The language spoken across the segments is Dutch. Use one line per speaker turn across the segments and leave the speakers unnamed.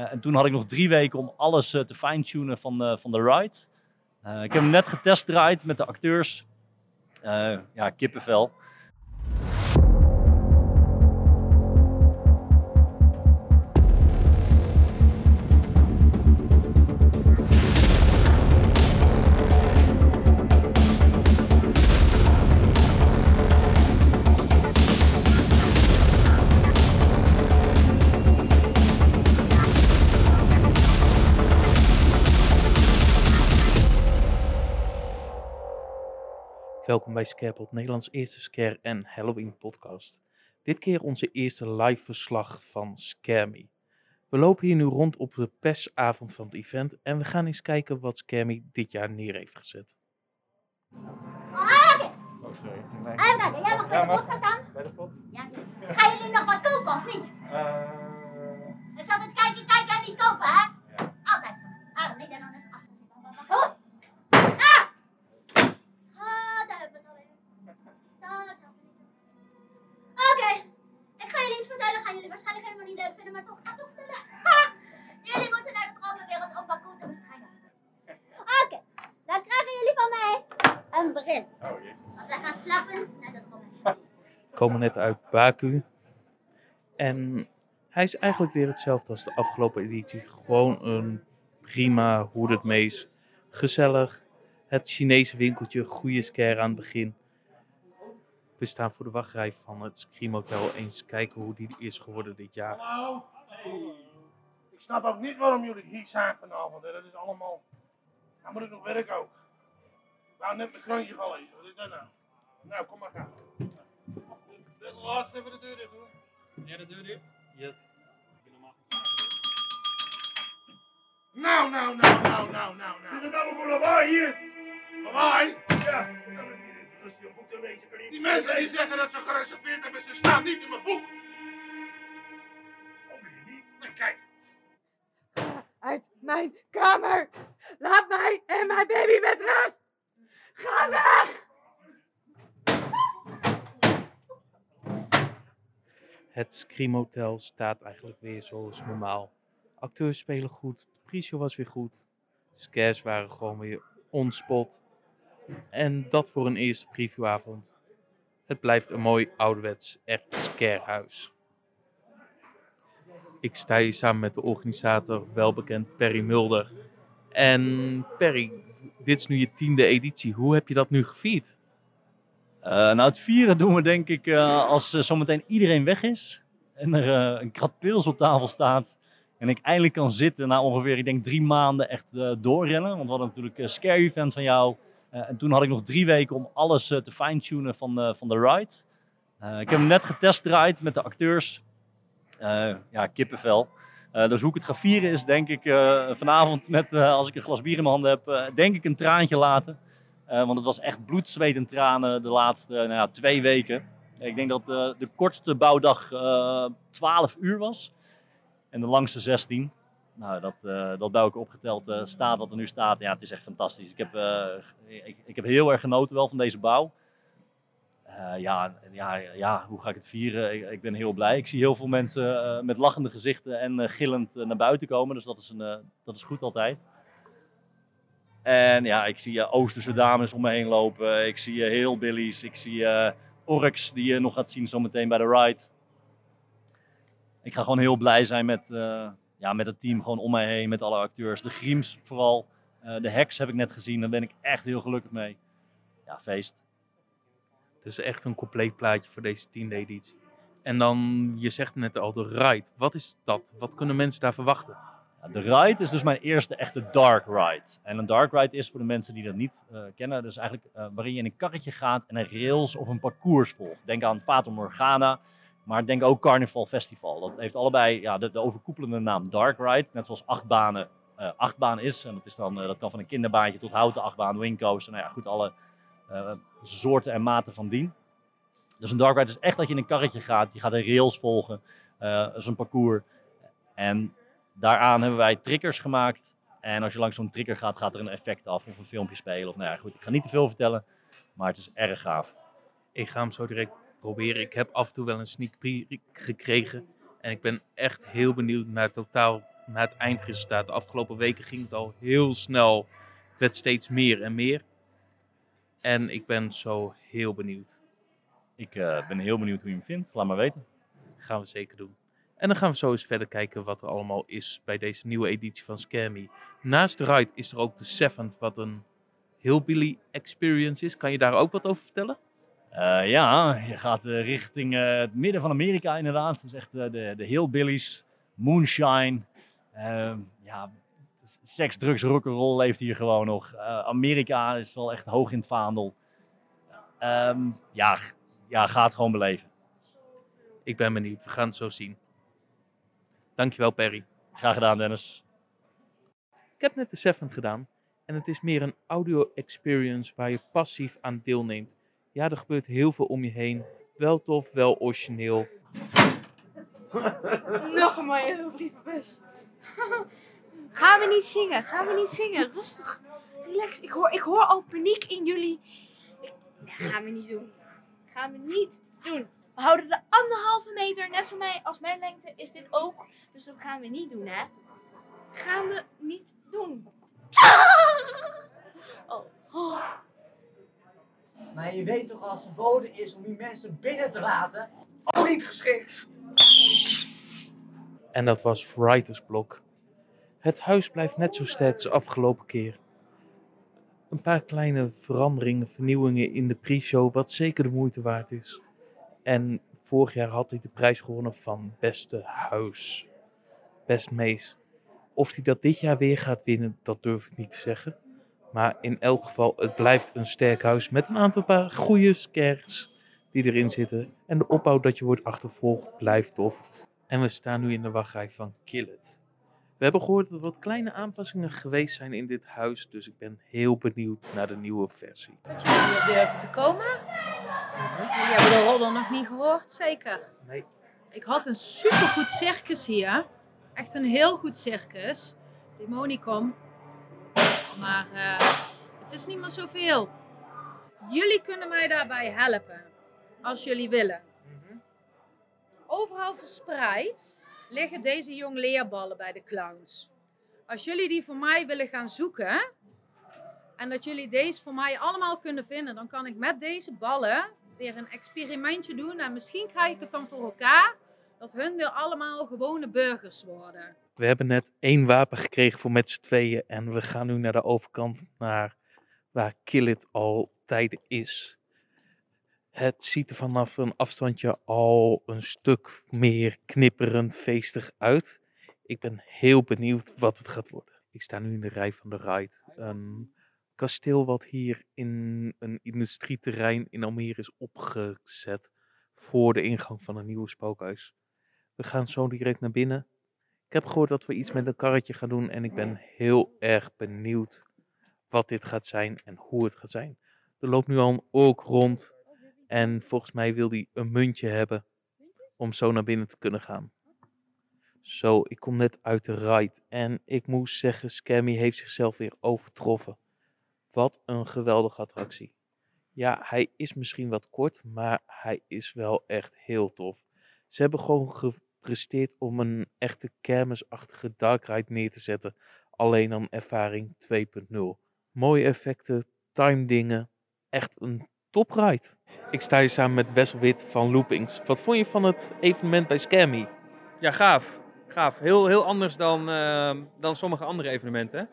Eh, en toen had ik nog drie weken om alles eh, te fine-tunen van, de- van de ride. Eh, ik heb hem net getestdraaid met de acteurs. Eh, ja, kippenvel.
Welkom bij Scarepot, Nederlands eerste scare en Halloween podcast. Dit keer onze eerste live verslag van Scare Me. We lopen hier nu rond op de persavond van het event en we gaan eens kijken wat Scare Me dit jaar neer heeft gezet.
Even kijken, jij mag bij de pot gaan staan. Ja, ja. Gaan jullie nog wat kopen of niet? Het is altijd kijken, kijken en niet kopen, hè? Altijd. Ah, nee, dan anders. Niet leuk vinden, maar toch ga ik het vertellen. Ha! Jullie moeten naar de dromenwereld om Baku te bestrijden. Oké, dan krijgen jullie van mij een bril. Want wij gaan slapend naar de dromenwereld.
We komen net uit Baku en hij is eigenlijk weer hetzelfde als de afgelopen editie. Gewoon een prima het mees, gezellig, het Chinese winkeltje, goede scare aan het begin. We staan voor de wachtrij van het Scream Hotel. Eens kijken hoe die is geworden dit jaar.
Hallo? Ik snap ook niet waarom jullie hier zijn vanavond. Hè. Dat is allemaal. Dan moet ik nog werken ook. Nou, net mijn krantje gelezen. Wat is dat nou? Nou, kom maar gaan. De laatste even de deur dicht hoor.
Ja, de deur dicht? Yes.
Nou, nou, nou, nou, nou, nou, nou. Is het allemaal voor lawaai hier? Lawaai? Ja. Ik kan het hier niet rustig een boek te lezen. Kan niet Die mensen die zeggen dat ze gereserveerd hebben, ze staan niet in mijn boek. Oh, nee, niet? Nee, kijk.
uit mijn kamer. Laat mij en mijn baby met rust. Ga weg!
Het Scream Hotel staat eigenlijk weer zoals normaal. Acteurs spelen goed, de pre-show was weer goed. Scares waren gewoon weer on spot. En dat voor een eerste previewavond. Het blijft een mooi ouderwets scarehuis. Ik sta hier samen met de organisator, welbekend Perry Mulder. En Perry, dit is nu je tiende editie. Hoe heb je dat nu gevierd?
Eh, nou, het vieren doen we denk ik eh, als eh, zometeen iedereen weg is. En er een krat pils op tafel staat. En ik eindelijk kan zitten na ongeveer, ik denk drie maanden echt doorrennen. Want we hadden natuurlijk een scare event van jou. Eh, en toen had ik nog drie weken om alles eh, te fine-tunen van, de- van de ride. Eh, ik heb hem net getestdraaid met de acteurs. Eh, ja, kippenvel. Eh, dus hoe ik het ga vieren is denk ik eh, vanavond met, eh, als ik een glas bier in mijn handen heb, eh, denk ik een traantje laten. Eh, want het was echt bloed, zweet en tranen de laatste nou ja, twee weken. Ik denk dat eh, de kortste bouwdag eh 12 uur was. En de langste 16. Nou, dat, eh, dat bij elkaar opgeteld eh, staat wat er nu staat. Ja, het is echt fantastisch. Ik heb, eh, ik, ik heb heel erg genoten wel van deze bouw. Ja, ja, ja, hoe ga ik het vieren? Ik, ik ben heel blij. Ik zie heel veel mensen met lachende gezichten en gillend naar buiten komen. Dus dat is, een, dat is goed altijd. En ja, ik zie Oosterse dames om me heen lopen. Ik zie heel Billy's. Ik zie Orks die je nog gaat zien zometeen bij de ride. Ik ga gewoon heel blij zijn met, ja, met het team gewoon om mij heen. Met alle acteurs. De Griems vooral. Eh, de Hex heb ik net gezien. Daar ben ik echt heel gelukkig mee. Ja, feest.
Dus echt een compleet plaatje voor deze tiende editie. En dan, je zegt net al, de ride. Wat is dat? Wat kunnen mensen daar verwachten?
Ja, de ride is dus mijn eerste echte dark ride. En een dark ride is voor de mensen die dat niet eh, kennen, dus eigenlijk eh, waarin je in een karretje gaat en een rails of een parcours volgt. Denk aan Fata Morgana, maar denk ook Carnival Festival. Dat heeft allebei ja, de, de overkoepelende naam dark ride, net zoals achtbanen eh achtbaan is. En dat, is dan, eh, dat kan van een kinderbaantje tot houten achtbaan, wingcoaster, nou ja, goed, alle eh, soorten en maten van dien. Dus een dark ride is echt dat je in een karretje gaat, je gaat een rails volgen, dat is een parcours. En daaraan hebben wij triggers gemaakt. En als je langs zo'n trigger gaat, gaat er een effect af of een filmpje spelen. Of nou ja, goed, ik ga niet te veel vertellen, maar het is erg gaaf.
Ik ga hem zo direct proberen. Ik heb af en toe wel een sneak peek gekregen. En ik ben echt heel benieuwd naar het totaal naar het eindresultaat. De afgelopen weken ging het al heel snel. Het werd steeds meer en meer. En ik ben zo heel benieuwd.
Ik eh, ben heel benieuwd hoe je hem vindt. Laat maar weten.
gaan we zeker doen. En dan gaan we zo eens verder kijken wat er allemaal is bij deze nieuwe editie van Scammy. Naast de ride is er ook de Seventh, wat een hillbilly experience is. Kan je daar ook wat over vertellen?
Eh, ja, je gaat eh, richting eh, het midden van Amerika inderdaad. Dat is echt eh, de, de hillbillies, moonshine. Ehm, ja, seks, drugs, rock'n'roll leeft hier gewoon nog. Eh, Amerika is wel echt hoog in het vaandel. Ehm, ja, ja, ga het gewoon beleven.
Ik ben benieuwd, we gaan het zo zien. Dankjewel Perry.
Graag gedaan Dennis.
Ik heb net de Seventh gedaan en het is meer een audio experience waar je passief aan deelneemt. Ja, er gebeurt heel veel om je heen. Wel tof, wel origineel.
Nog een brieven bus.
Gaan we niet zingen? Gaan we niet zingen? Rustig. Relax. Ik hoor, ik hoor al paniek in jullie. Gaan we niet doen. Gaan we niet doen. We houden de anderhalve meter, net zo mij, als mijn lengte is dit ook. Dus dat gaan we niet doen, hè? Gaan we niet doen. Oh.
Maar je weet toch als verboden is om die mensen binnen te laten? Ook niet geschikt.
En dat was Writer's Block. Het huis blijft net zo sterk als afgelopen keer. Een paar kleine veranderingen, vernieuwingen in de pre-show, wat zeker de moeite waard is. En vorig jaar had hij de prijs gewonnen van beste huis. Best Mees. Of hij dat dit jaar weer gaat winnen, dat durf ik niet te zeggen. Maar in elk geval, het blijft een sterk huis met een aantal paar goede scares die erin zitten. En de opbouw dat je wordt achtervolgd blijft tof. En we staan nu in de wachtrij van Kill It. We hebben gehoord dat er wat kleine aanpassingen geweest zijn in dit huis, dus ik ben heel benieuwd naar de nieuwe versie.
Jullie durven te komen. Jullie hebben de roddel nog niet gehoord, zeker?
Nee.
Ik had een supergoed circus hier. Echt een heel goed circus. Demonicum. Maar eh, het is niet meer zoveel. Jullie kunnen mij daarbij helpen. Als jullie willen. Overal verspreid liggen deze jong leerballen bij de clowns. Als jullie die voor mij willen gaan zoeken, en dat jullie deze voor mij allemaal kunnen vinden, dan kan ik met deze ballen weer een experimentje doen. En misschien krijg ik het dan voor elkaar dat hun weer allemaal gewone burgers worden.
We hebben net één wapen gekregen voor met z'n tweeën en we gaan nu naar de overkant, naar waar Kill It al tijden is. Het ziet er vanaf een afstandje al een stuk meer knipperend feestig uit. Ik ben heel benieuwd wat het gaat worden. Ik sta nu in de rij van de ride. Een kasteel wat hier in een industrieterrein in Almere is opgezet voor de ingang van een nieuwe spookhuis. We gaan zo direct naar binnen. Ik heb gehoord dat we iets met een karretje gaan doen en ik ben heel erg benieuwd wat dit gaat zijn en hoe het gaat zijn. Er loopt nu al een ork rond en volgens mij wil hij een muntje hebben om zo naar binnen te kunnen gaan. Zo, ik kom net uit de ride en ik moest zeggen, Scammy heeft zichzelf weer overtroffen. Wat een geweldige attractie. Ja, hij is misschien wat kort, maar hij is wel echt heel tof. Ze hebben gewoon gepresteerd om een echte kermisachtige dark ride neer te zetten. Alleen dan ervaring 2.0. Mooie effecten, time dingen. Echt een top ride. Ik sta hier samen met Wessel Wit van Loopings. Wat vond je van het evenement bij Scammy?
Ja, gaaf. Gaaf. Heel, heel anders dan, ehm, dan sommige andere evenementen.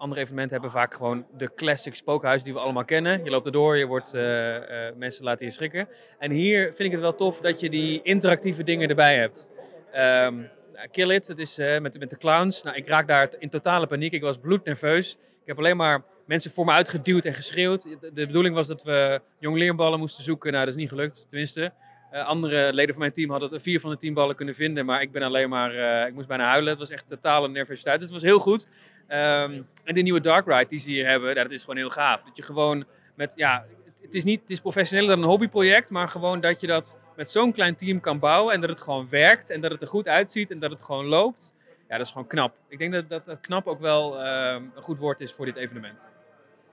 Andere evenementen hebben vaak gewoon de classic spookhuis die we allemaal kennen. Je loopt erdoor, je wordt, eh, eh, mensen laten je schrikken. En hier vind ik het wel tof dat je die interactieve dingen erbij hebt. Ehm, nou, Kill It, het is eh, met, met de clowns. Nou, ik raak daar in totale paniek. Ik was bloednerveus. Ik heb alleen maar mensen voor me uitgeduwd en geschreeuwd. De, bedoeling was dat we jongleerballen moesten zoeken. Nou, dat is niet gelukt, tenminste. Andere leden van mijn team hadden vier van de tien ballen kunnen vinden, maar ik ben alleen maar, ik moest bijna huilen. Het was echt totale nervositeit. Dus het was heel goed. Ehm, en die nieuwe Dark Ride die ze hier hebben, dat is gewoon heel gaaf. Dat je gewoon met, ja, het is niet, het is professioneler dan een hobbyproject, maar gewoon dat je dat met zo'n klein team kan bouwen en dat het gewoon werkt en dat het er goed uitziet en dat het gewoon loopt. Ja, dat is gewoon knap. Ik denk dat dat, dat knap ook wel ehm, een goed woord is voor dit evenement.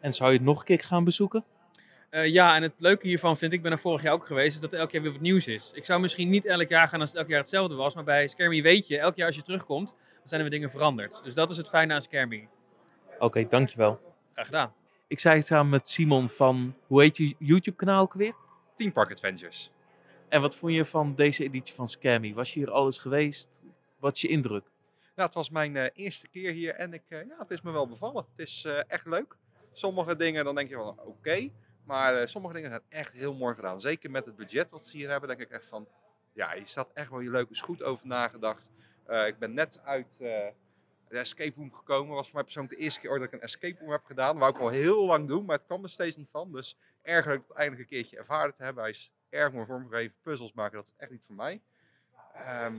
En zou je het nog een keer gaan bezoeken?
Eh, ja, en het leuke hiervan vind ik, ik ben er vorig jaar ook geweest, is dat er elk jaar weer wat nieuws is. Ik zou misschien niet elk jaar gaan als het elk jaar hetzelfde was, maar bij Skermie weet je, elk jaar als je terugkomt, dan zijn er weer dingen veranderd. Dus dat is het fijne aan Skermie.
Oké, dankjewel.
Graag gedaan.
Ik zei samen met Simon van, hoe heet je YouTube-kanaal ook weer?
Team Park Adventures.
En wat vond je van deze editie van Scammy? Was je hier alles geweest? Wat is je indruk?
Nou, het was mijn eh, eerste keer hier en ik, eh, ja, het is me wel bevallen. Het is eh, echt leuk. Sommige dingen, dan denk je van oké. Maar eh, sommige dingen zijn echt heel mooi gedaan. Zeker met het budget wat ze hier hebben, denk ik echt van... Ja, je staat echt wel je leuk. Is goed over nagedacht. Eh, ik ben net uit eh, de escape room gekomen. was voor mij persoonlijk de eerste keer ooit dat ik een escape room heb gedaan. Dat wou ik al heel lang doen, maar het kwam er steeds niet van. Dus erg leuk het eindelijk een keertje ervaren te hebben. Hij is erg mooi vormgegeven. Puzzels maken, dat is echt niet voor mij. Ehm,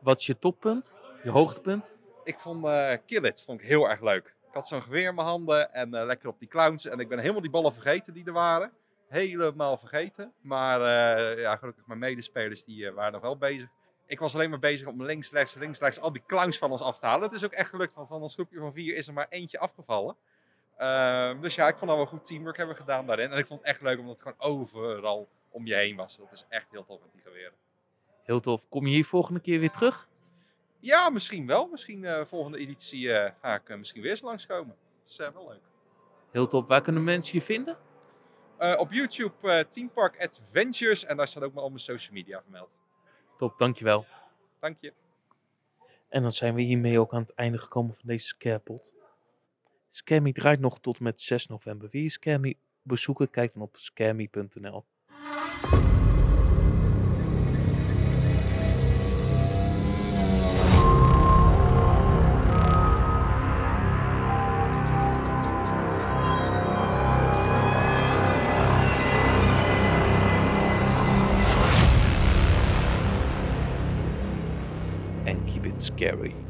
Wat is je toppunt? Je hoogtepunt?
ik vond eh Kill It vond ik heel erg leuk. Had zo'n geweer in mijn handen en eh, lekker op die clowns. En ik ben helemaal die ballen vergeten die er waren. Helemaal vergeten. Maar eh, ja, gelukkig mijn medespelers die eh, waren nog wel bezig. Ik was alleen maar bezig om links, rechts, links, rechts al die clowns van ons af te halen. Het is ook echt gelukt, want van ons groepje van vier is er maar eentje afgevallen. Ehm, dus ja, ik vond dat we goed teamwork hebben gedaan daarin. En ik vond het echt leuk omdat het gewoon overal om je heen was. Dat is echt heel tof met die geweren.
Heel tof. Kom je hier volgende keer weer terug?
Ja, misschien wel. Misschien eh volgende editie eh, ga ik eh, misschien weer eens langskomen. Dat is wel leuk.
Heel top. Waar kunnen mensen je vinden?
Op YouTube Team Park Adventures. En daar staat ook maar al mijn social media vermeld.
Top, dankjewel.
Dank je.
En dan zijn we hiermee ook aan het einde gekomen van deze Scarepot. Scammy draait nog tot en met 6 november. Wil je Scammy bezoeken? Kijk dan op scammy.nl. scary.